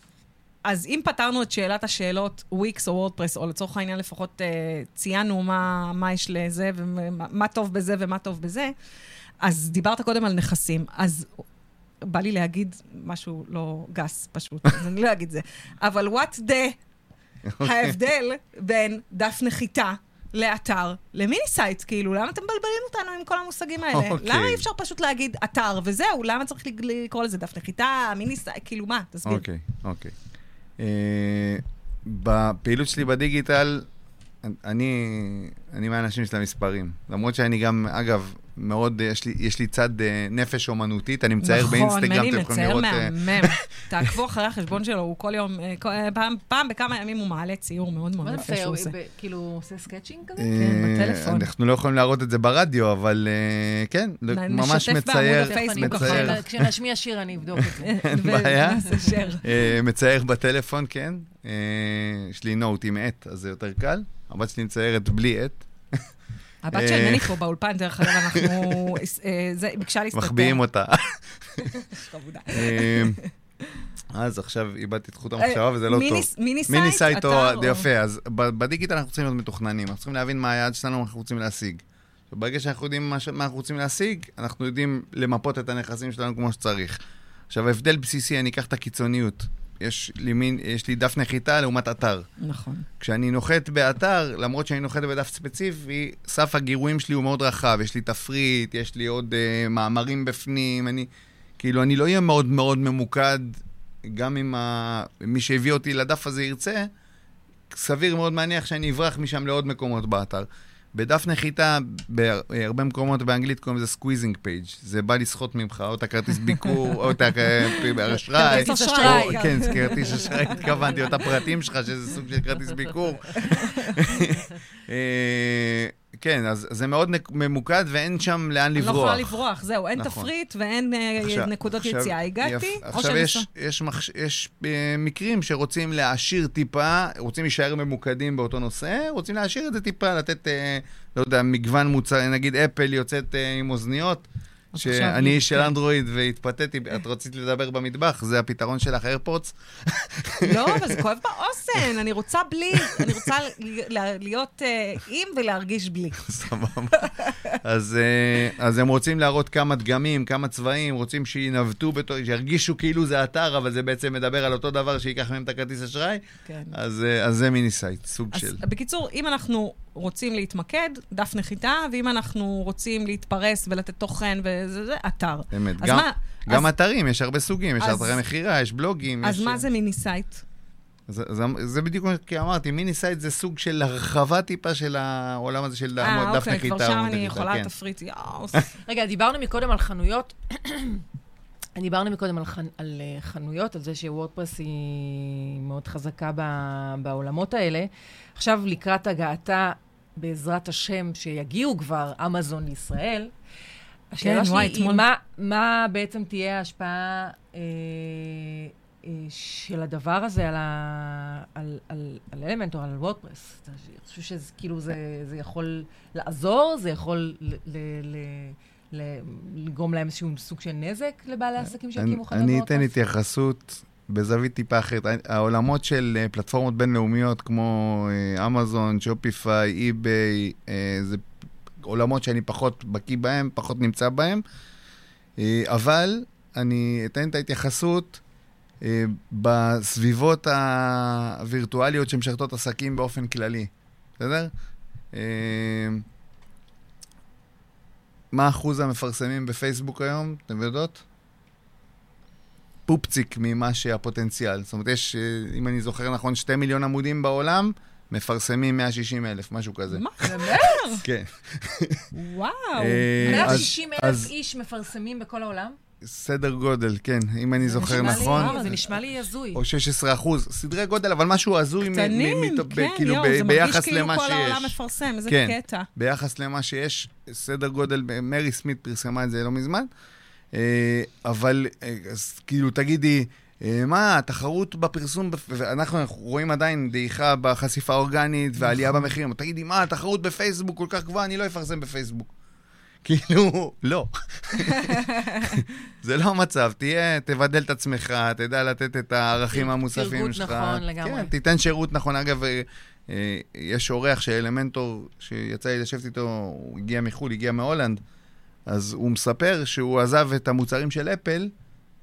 אז אם פתרנו את שאלת השאלות, וויקס או וורדפרס, או לצורך העניין לפחות אה, ציינו מה, מה יש לזה, ומה מה טוב בזה ומה טוב בזה, אז דיברת קודם על נכסים. אז בא לי להגיד משהו לא גס פשוט, אז אני לא אגיד זה. אבל what the ההבדל בין דף נחיתה לאתר, ל mini site, כאילו, למה אתם מבלבלים אותנו עם כל המושגים האלה? אוקיי. למה אי אפשר פשוט להגיד אתר וזהו? למה צריך לקרוא לזה דף נחיתה, mini site, כאילו, מה? תסביר. אוקיי, אוקיי. אה, בפעילות שלי בדיגיטל, אני, אני מהאנשים של המספרים. למרות שאני גם, אגב, מאוד, יש לי, יש לי צד אה, נפש אומנותית, אני מצייר באינסטגרם, נכון, מני אתם יכולים מצייר לראות... אה, מהמם. תעקבו אחרי החשבון שלו, הוא כל יום, אה, כל- אה, פעם- פעם בכמה ימים הוא מעלה ציור מאוד מאוד יפה מצייר? שהוא עושה. כאילו, עושה sketching כזה? כן, אה, בטלפון. אנחנו לא יכולים להראות את זה ברדיו, אבל אה, כן, נ- ממש נשתף בעמוד מצייר, הפייסבוק מצייר, אחר כשנשמיע שיר אני אבדוק את זה. אין בעיה. אה, מצייר בטלפון, כן. אה, יש לי Note עם עט, אז זה יותר קל. הבת שלי מציירת בלי עט. הבת של אה. מני פה באולפן, דרך אגב, אנחנו... אה, זה, ביקשה להסתתר. מחביאים אותה. אה, אז עכשיו איבדתי את חוט המחשבה וזה לא טוב. מיני אתר, או- זה יפה, אז בדיגיטל אנחנו צריכים להיות מתוכננים, אנחנו צריכים להבין מה היעד שלנו, מה אנחנו רוצים להשיג. ברגע שאנחנו יודעים מה אנחנו רוצים להשיג, אנחנו יודעים למפות את הנכסים שלנו כמו שצריך. עכשיו, ההבדל בסיסי, אני אקח את הקיצוניות. יש לי, מין, יש לי דף נחיתה לעומת אתר. נכון. כשאני נוחת באתר, למרות שאני נוחת בדף ספציפי, סף הגירויים שלי הוא מאוד רחב. יש לי תפריט, יש לי עוד uh, מאמרים בפנים, אני... כאילו, אני לא אהיה מאוד מאוד ממוקד, גם אם ה... מי שהביא אותי לדף הזה ירצה, סביר מאוד להניח שאני אברח משם לעוד מקומות באתר. בדף נחיתה, בהרבה מקומות באנגלית קוראים לזה squeezing page. זה בא לסחוט ממך או את הכרטיס ביקור, או את האשראי. כרטיס אשראי. כן, זה כרטיס אשראי, התכוונתי, או את הפרטים שלך, שזה סוג של כרטיס ביקור. אה, כן, אז זה מאוד ממוקד ואין שם לאן אני לא לברוח. יכולה לברוח, זהו, אין נכון. תפריט ואין אה, עכשיו- נקודות עכשיו- יציאה. הגעתי, יפ- עכשיו יש. יש, יש אה, מקרים שרוצים להעשיר טיפה, רוצים להישאר ממוקדים באותו נושא, רוצים להעשיר את זה טיפה, לתת, אה, לא יודע, מגוון מוצר, נגיד אפל יוצאת אה, עם אוזניות. שאני איש של כן. אנדרואיד והתפתיתי, את רצית לדבר במטבח, זה הפתרון שלך, איירפורטס? לא, אבל זה כואב באוזן, אני רוצה בלי, אני רוצה להיות אה, עם ולהרגיש בלי. סבבה. אז, אה, אז הם רוצים להראות כמה דגמים, כמה צבעים, רוצים שינווטו, שירגישו כאילו זה אתר, אבל זה בעצם מדבר על אותו דבר שייקח מהם את הכרטיס אשראי. כן. אז, אה, זה mini site, סוג של... בקיצור, אם אנחנו רוצים להתמקד, דף נחיתה, ואם אנחנו רוצים להתפרס ולתת תוכן וזה, זה אתר. אמת. אז גם, מה- גם אז- אתרים, יש הרבה סוגים, יש אז- אתרי מכירה, יש בלוגים. אז יש... מה זה mini site? זה, זה, זה בדיוק מה שאמרתי, mini site זה סוג של הרחבה טיפה של העולם הזה של אה, דף אוקיי, נחיתה. כבר שם אני נחיתה, יכולה כן. תפריט, יאו. רגע, דיברנו מקודם על חנויות. דיברנו מקודם על, חנ... על אה, חנויות, על זה שוורדפרס היא מאוד חזקה ב... בעולמות האלה. עכשיו, לקראת הגעתה, בעזרת השם, שיגיעו כבר אמזון לישראל, השאלה כן, שלי וואי, היא, אתמול- מה, מה בעצם תהיה ההשפעה אה, אה, של הדבר הזה על, ה... על, על, על אלמנט או על וורדפרס? אתה חושב שזה כאילו זה, זה יכול לעזור? זה יכול ל... ל... ל... ל- לגרום להם איזשהו סוג של נזק לבעלי עסקים אני, שהקימו אני וורדפרס? אתן התייחסות בזווית טיפה אחרת. העולמות של אה, פלטפורמות בינלאומיות כמו אה, אמזון, שופיפיי, אי-ביי, אה, זה עולמות שאני פחות בקיא בהם, פחות נמצא בהם. אבל אני אתן את ההתייחסות בסביבות הווירטואליות שמשרתות עסקים באופן כללי, בסדר? מה אחוז המפרסמים בפייסבוק היום? אתם יודעות? פופציק ממה שהפוטנציאל. זאת אומרת, יש, אה, אם אני זוכר נכון, שתי מיליון עמודים בעולם, מפרסמים 160 אלף, משהו כזה. מה? כן. וואו. אה, אז- 160 אלף אז- איש מפרסמים בכל העולם? סדר גודל, כן, אם אני זוכר נכון. זה נשמע לי הזוי. או 16 אחוז, סדרי גודל, אבל משהו הזוי קטנים, כן, כאילו יואו, זה מרגיש כאילו כל העולם שיש. מפרסם, איזה כן. קטע. ביחס למה שיש, סדר גודל, מרי סמית פרסמה את זה לא מזמן, אה, אבל אה, אז כאילו תגידי, אה, מה, התחרות בפרסום, בפ- ואנחנו רואים עדיין דעיכה בחשיפה האורגנית ועלייה נכון. במחירים, תגידי, מה, התחרות בפייסבוק כל כך גבוהה, אני לא אפרסם בפייסבוק. כאילו, לא. זה לא המצב, תהיה, תבדל את עצמך, תדע לתת את הערכים המוספים שלך. נכון לגמרי. כן, תיתן שירות נכון. אגב, אה, אה, יש אורח של אלמנטור שיצא לי לשבת איתו, הוא הגיע מחו"ל, הגיע מהולנד, אז הוא מספר שהוא עזב את המוצרים של אפל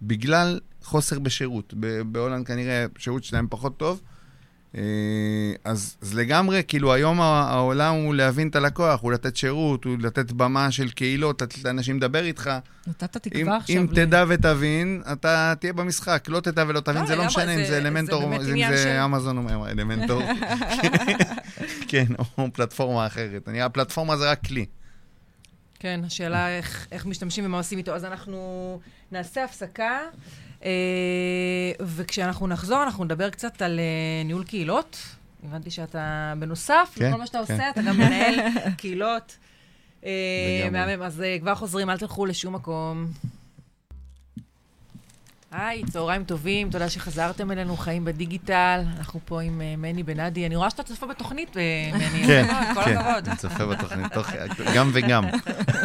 בגלל חוסר בשירות. בהולנד כנראה השירות שלהם פחות טוב, אה, אז, אז לגמרי, כאילו היום העולם הוא להבין את הלקוח, הוא לתת שירות, הוא לתת במה של קהילות, לתת לאנשים לדבר איתך. נתת אם, תקווה עכשיו. אם ל- תדע ותבין, אתה תהיה במשחק. לא תדע ולא תבין, לא, זה לא משנה אם זה- אלמנטור, זה אם של- זה אמזון או אלמנטור. כן, או פלטפורמה אחרת. הפלטפורמה זה רק כלי. כן, השאלה איך, איך משתמשים ומה עושים איתו. אז אנחנו נעשה הפסקה, אה, וכשאנחנו נחזור, אנחנו נדבר קצת על אה, ניהול קהילות. הבנתי שאתה, בנוסף כן, לכל מה שאתה כן. עושה, אתה גם מנהל קהילות. אה. מהמם, אז אה, כבר חוזרים, אל תלכו לשום מקום. היי, צהריים טובים, תודה שחזרתם אלינו, חיים בדיגיטל. אנחנו פה עם אה, מני בנאדי. אני רואה שאתה צופה בתוכנית, אה, מני. כן, כל כן. הכבוד. אני צופה בתוכנית, גם וגם,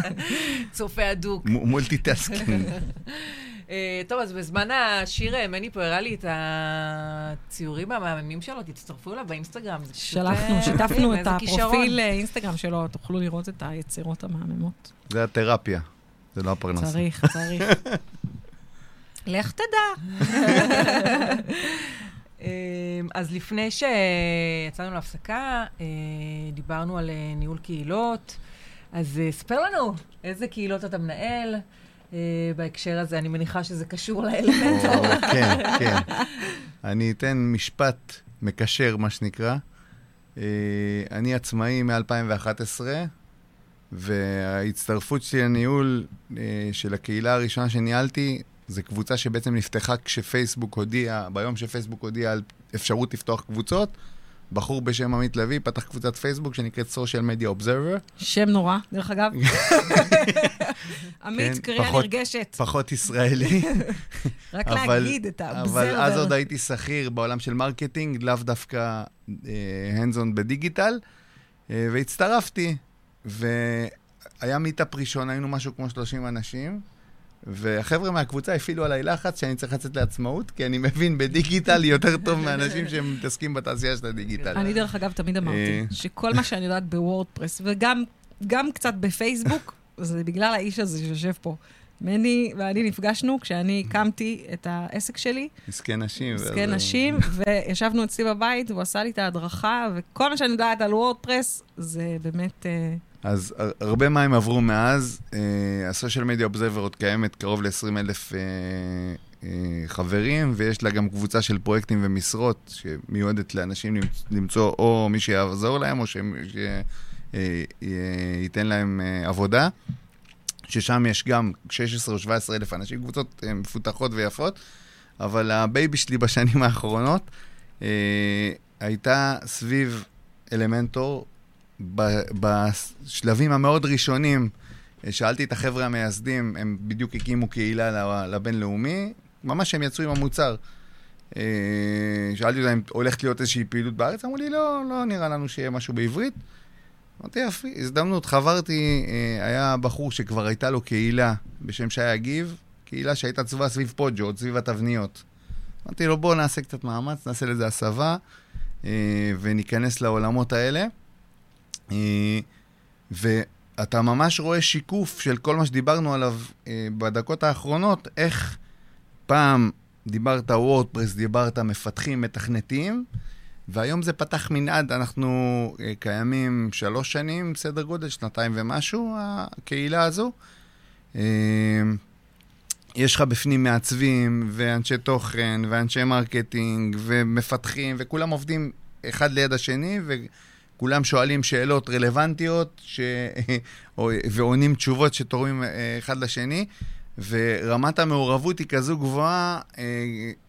צופה הדוק. מ- multitasking. אה, טוב, אז בזמן השיר, מני פה הראה לי את הציורים המהממים שלו, תצטרפו אליו באינסטגרם. שלחנו, שיתפנו את. הפרופיל אינסטגרם שלו, תוכלו לראות את היצירות המהממות. זה התרפיה, זה לא הפרנסה. צריך, צריך. לך תדע. אה, אז לפני שיצאנו להפסקה, אה, דיברנו על אה, ניהול קהילות. אז אה, ספר לנו, איזה קהילות אתה מנהל? בהקשר הזה, אני מניחה שזה קשור לאלמנטור. כן, כן. אני אתן משפט מקשר, מה שנקרא. אני עצמאי מ-2011, וההצטרפות שלי לניהול של הקהילה הראשונה שניהלתי, זו קבוצה שבעצם נפתחה כשפייסבוק הודיע, ביום שפייסבוק הודיע על אפשרות לפתוח קבוצות. בחור בשם עמית לביא פתח קבוצת פייסבוק שנקראת Social Media Observer. שם נורא, דרך אגב. עמית, כן, קריאה פחות- נרגשת. פחות ישראלי. רק אבל- להגיד את אבל אז עוד. הייתי שכיר בעולם של marketing, לאו דווקא hands on בדיגיטל, אה, והצטרפתי, והיה meetup ראשון, היינו משהו כמו 30 אנשים, והחבר'ה מהקבוצה הפעילו עליי לחץ שאני צריך לצאת לעצמאות, כי אני מבין בדיגיטל יותר טוב מאנשים שמתעסקים בתעשייה של הדיגיטל. אני, דרך אגב, תמיד אמרתי אה. שכל מה שאני יודעת ב WordPress, וגם גם קצת בפייסבוק, זה בגלל האיש הזה שיושב פה. מני ואני נפגשנו כשאני הקמתי את העסק שלי, מסכן נשים. זקן נשים, וישבנו אצלי בבית, והוא עשה לי את ההדרכה, וכל מה שאני יודעת על וורדפרס, זה באמת... אז הר- הרבה מים עברו מאז. אה, הסושיאל מדיה אובזרבר עוד קיימת קרוב ל-20 אלף אה, אה, חברים, ויש לה גם קבוצה של פרויקטים ומשרות שמיועדת לאנשים למצ- למצוא או מי שיעזור להם, או שייתן להם עבודה. ששם יש גם 16 או 17 אלף אנשים, קבוצות מפותחות ויפות, אבל ה baby שלי בשנים האחרונות אה, הייתה סביב Elementor, בשלבים המאוד ראשונים, אה, שאלתי את החבר'ה המייסדים, הם בדיוק הקימו קהילה לבינלאומי, ממש הם יצאו עם המוצר. אה, שאלתי אותם אם הולכת להיות איזושהי פעילות בארץ, אמרו לי, לא, לא נראה לנו שיהיה משהו בעברית. אמרתי, יפי, הזדמנות, חברתי, אה, היה בחור שכבר הייתה לו קהילה בשם שי אגיב, קהילה שהייתה צבועה סביב פוג'ות, סביב התבניות. אמרתי לו, בוא נעשה קצת מאמץ, נעשה לזה הסבה, וניכנס לעולמות האלה. אה, ואתה ממש רואה שיקוף של כל מה שדיברנו עליו אה, בדקות האחרונות, איך פעם דיברת וורדפרס, דיברת מפתחים, מתכנתים, והיום זה פתח מנעד, אנחנו אה, קיימים שלוש שנים, סדר גודל, שנתיים ומשהו, הקהילה הזו. יש לך בפנים מעצבים, ואנשי תוכן, ואנשי marketing, ומפתחים, וכולם עובדים אחד ליד השני, וכולם שואלים שאלות רלוונטיות, ש... ועונים תשובות שתורמים אה, אחד לשני. ורמת המעורבות היא כזו גבוהה, אה,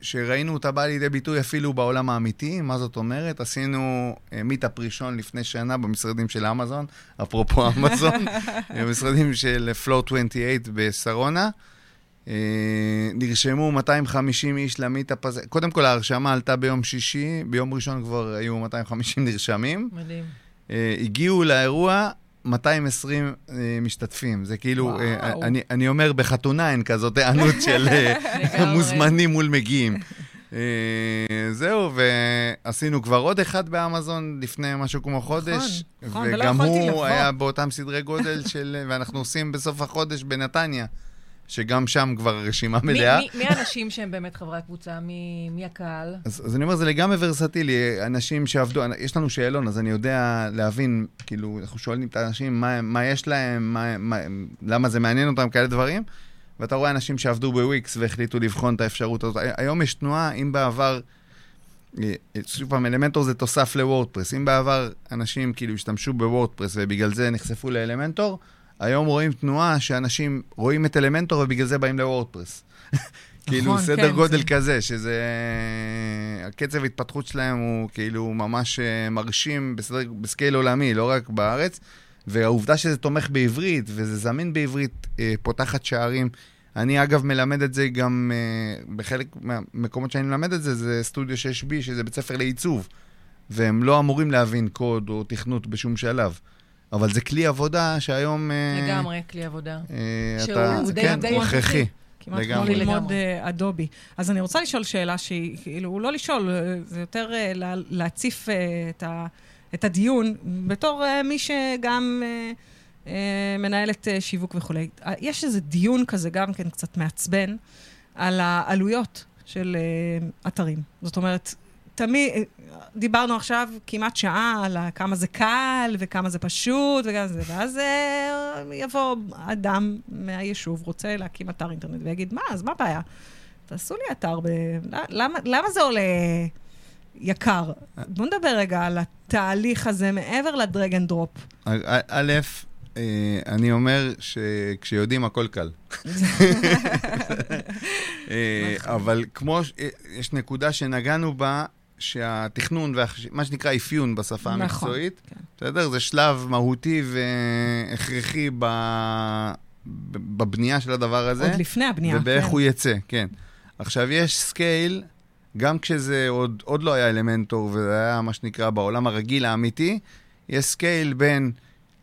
שראינו אותה באה לידי ביטוי אפילו בעולם האמיתי. מה זאת אומרת? עשינו אה, meetup ראשון לפני שנה במשרדים של אמזון, אפרופו אמזון, במשרדים של Floor 28 בשרונה. אה, נרשמו 250 איש ל meetup הזה. קודם כל, ההרשמה עלתה ביום שישי, ביום ראשון כבר היו 250 נרשמים. מדהים. אה, הגיעו לאירוע 220 אה, משתתפים. זה כאילו, אני, אני אומר, בחתונה אין כזאת היענות של. מוזמנים מול מגיעים. זהו, ועשינו כבר עוד אחד באמזון לפני משהו כמו חודש. נכון, ולא וגם יכולתי הוא לבוא. היה באותם סדרי גודל של... ואנחנו עושים בסוף החודש בנתניה. שגם שם כבר הרשימה מלאה. מי- מי האנשים שהם באמת חברי הקבוצה? מי מי הקהל? אז, אז אני אומר, זה לגמרי ורסטילי. אנשים שעבדו, יש לנו שאלון, אז אני יודע להבין, כאילו, אנחנו שואלים את האנשים מה, מה יש להם, מה, מה, למה זה מעניין אותם, כאלה דברים. ואתה רואה אנשים שעבדו בוויקס והחליטו לבחון את האפשרות הזאת. היום יש תנועה, אם בעבר, אה, שוב פעם, Elementor זה תוסף ל WordPress. אם בעבר אנשים כאילו השתמשו ב WordPress ובגלל זה נחשפו ל Elementor, היום רואים תנועה שאנשים רואים את Elementor ובגלל זה באים ל WordPress. כאילו, נכון, סדר כן, גודל זה- כזה, שזה... הקצב התפתחות שלהם הוא כאילו ממש אה, מרשים בסדר, ב scale עולמי, לא רק בארץ. והעובדה שזה תומך בעברית וזה זמין בעברית אה, פותחת שערים. אני אגב מלמד את זה גם אה, בחלק מהמקומות שאני מלמד את זה, זה סטודיו 6B, שזה בית ספר לעיצוב. והם לא אמורים להבין קוד או תכנות בשום שלב. אבל זה כלי עבודה שהיום... אה, לגמרי, כלי עבודה. אה, שהוא אתה, די- כן, די הוא הכרחי. כמעט כמו. ללמוד. אה, אדובי. אז אני רוצה לשאול שאלה שהיא, כאילו, לא לשאול, זה יותר לה- להציף את, ה, את הדיון, בתור מי שגם מנהלת שיווק וכולי. יש איזה דיון כזה גם כן קצת מעצבן, על העלויות של אתרים. זאת אומרת, תמיד, דיברנו עכשיו כמעט שעה על כמה זה קל וכמה זה פשוט וכמה זה, ואז אה, יבוא אדם מהיישוב, רוצה להקים אתר אינטרנט ויגיד, מה, אז מה הבעיה? תעשו לי אתר, ב... למה, למה זה עולה יקר? בואו נדבר רגע על התהליך הזה מעבר ל drag and drop. א', אה, אני אומר שכשיודעים הכל קל. אה, נכון. אבל כמו, יש נקודה שנגענו בה, שהתכנון, והחש- מה שנקרא אפיון בשפה נכון, המקצועית, כן. בסדר? זה שלב מהותי והכרחי ב... בבנייה של הדבר הזה. עוד לפני הבנייה. ובאיך כן. הוא יצא, כן. עכשיו, יש scale, גם כשזה עוד, עוד לא היה Elementor, וזה היה מה שנקרא בעולם הרגיל האמיתי, יש scale בין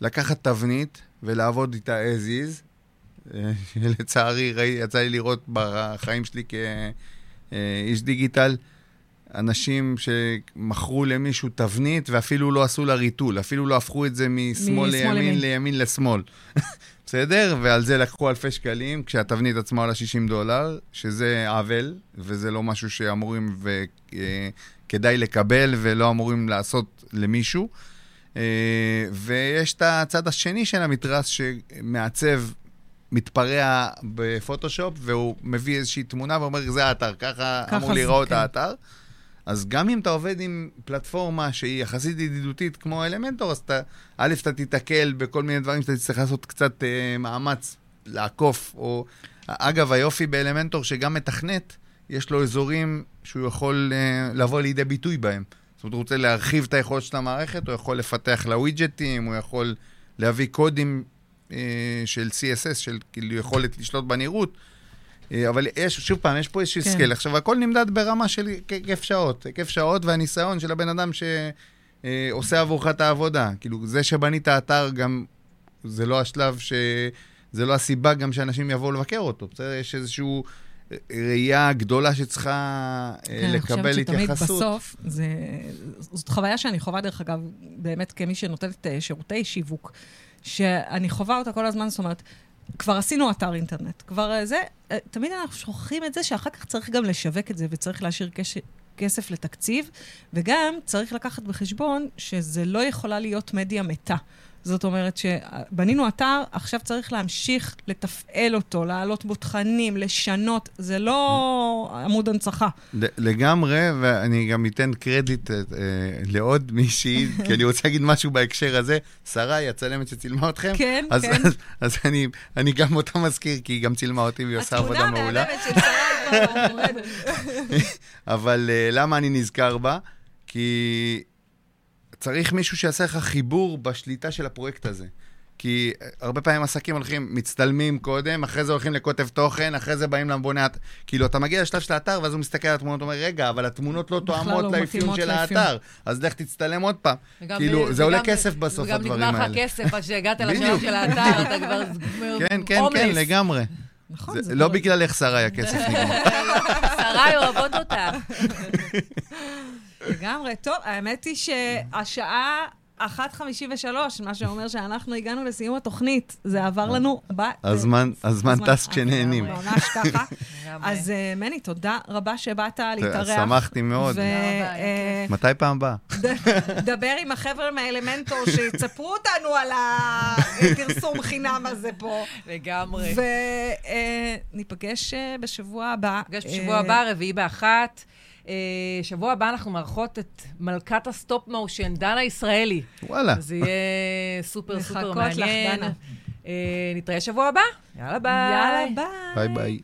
לקחת תבנית ולעבוד איתה as is, אה, שלצערי הרי, יצא לי לראות בחיים שלי כאיש דיגיטל, אנשים שמכרו למישהו תבנית ואפילו לא עשו לה ריתול, אפילו לא הפכו את זה משמאל לימין, לימין. לימין לשמאל. בסדר? ועל זה לקחו אלפי שקלים, כשהתבנית עצמה עולה 60 דולר, שזה עוול, וזה לא משהו שאמורים וכדאי לקבל ולא אמורים לעשות למישהו. אה, ויש את הצד השני של המתרס שמעצב מתפרע בפוטושופ, והוא מביא איזושהי תמונה ואומר, זה האתר, ככה ככה אמור להיראות כן. האתר. אז גם אם אתה עובד עם פלטפורמה שהיא יחסית ידידותית כמו אלמנטור, אז אתה, א', אתה תיתקל בכל מיני דברים שאתה תצטרך לעשות קצת אה, מאמץ לעקוף, או... אגב, היופי באלמנטור שגם מתכנת, יש לו אזורים שהוא יכול אה, לבוא לידי ביטוי בהם. זאת אומרת, הוא רוצה להרחיב את היכולת של המערכת, הוא יכול לפתח לה ווידג'טים, הוא יכול להביא קודים אה, של CSS, של כאילו יכולת לשלוט בנראות. אה, אבל יש, שוב פעם, יש פה איזשהו כן. כן. עכשיו, הכל נמדד ברמה של היקף שעות. היקף שעות והניסיון של הבן אדם שעושה עבורך את העבודה. כאילו, זה שבנית אתר גם, זה לא השלב ש... זה לא הסיבה גם שאנשים יבואו לבקר אותו. בסדר? יש איזושהי ראייה גדולה שצריכה אה, כן, אני חושבת לקבל שתמיד התייחסות. בסוף, זה, זאת חוויה שאני חווה, דרך אגב, באמת כמי שנותנת אה, שירותי שיווק, שאני חווה אותה כל הזמן, זאת אומרת, כבר עשינו אתר אינטרנט, כבר אה, זה, אה, תמיד אנחנו שוכחים את זה שאחר כך צריך גם לשווק את זה וצריך להשאיר קש... כסף לתקציב, וגם צריך לקחת בחשבון שזה לא יכולה להיות מדיה מתה. זאת אומרת שבנינו אתר, עכשיו צריך להמשיך לתפעל אותו, להעלות בו תכנים, לשנות, זה לא עמוד הנצחה. לגמרי, ואני גם אתן קרדיט אה, לעוד מישהי, כי אני רוצה להגיד משהו בהקשר הזה. שרי, הצלמת שצילמה אתכם. כן, אז, כן. אז, אז אני, אני גם אותה מזכיר, כי היא גם צילמה אותי והיא עושה עבודה מעולה. התמונה המהממת של שרה. אבל uh, למה אני נזכר בה? כי צריך מישהו שיעשה לך חיבור בשליטה של הפרויקט הזה. כי אה, הרבה פעמים עסקים הולכים, מצטלמים קודם, אחרי זה הולכים לכותב תוכן, אחרי זה באים למבונה... כאילו, אתה מגיע לשלב של האתר, ואז הוא מסתכל על התמונות, אומר, רגע, אבל התמונות לא בכלל תואמות לא לאפיון של לאפיון." האתר, אז לך תצטלם עוד פעם. וגם כאילו, ב- זה עולה וגם- כסף בסוף, וגם הדברים נגמר לך האלה. הכסף עד שהגעת לשלב. של האתר, אתה כבר כן, כן. כן, לגמרי. נכון, זה לא. בגללך, שרי, הכסף נגמר. שרי אוהבות אותה. לגמרי. טוב, האמת היא שהשעה 1.53, מה שאומר שאנחנו הגענו לסיום התוכנית. זה עבר לנו ב... הזמן הזמן טס כשנהנים. ממש ככה. אז אה, מני, תודה רבה שבאת להתארח. שמחתי מאוד. אה, מתי פעם הבאה? דבר עם החבר'ה מהאלמנטור שיספרו אותנו על הפרסום חינם הזה פה. לגמרי. וניפגש בשבוע הבא. נפגש אה, בשבוע הבא, רביעי באחת. אה, שבוע הבא אנחנו מארחות את מלכת ה stop motion, דנה ישראלי. וואלה. זה יהיה סופר סופר מחכות לך, מעניין. דנה. אה, נתראה שבוע הבא. יאללה ביי. יאללה, bye. bye bye.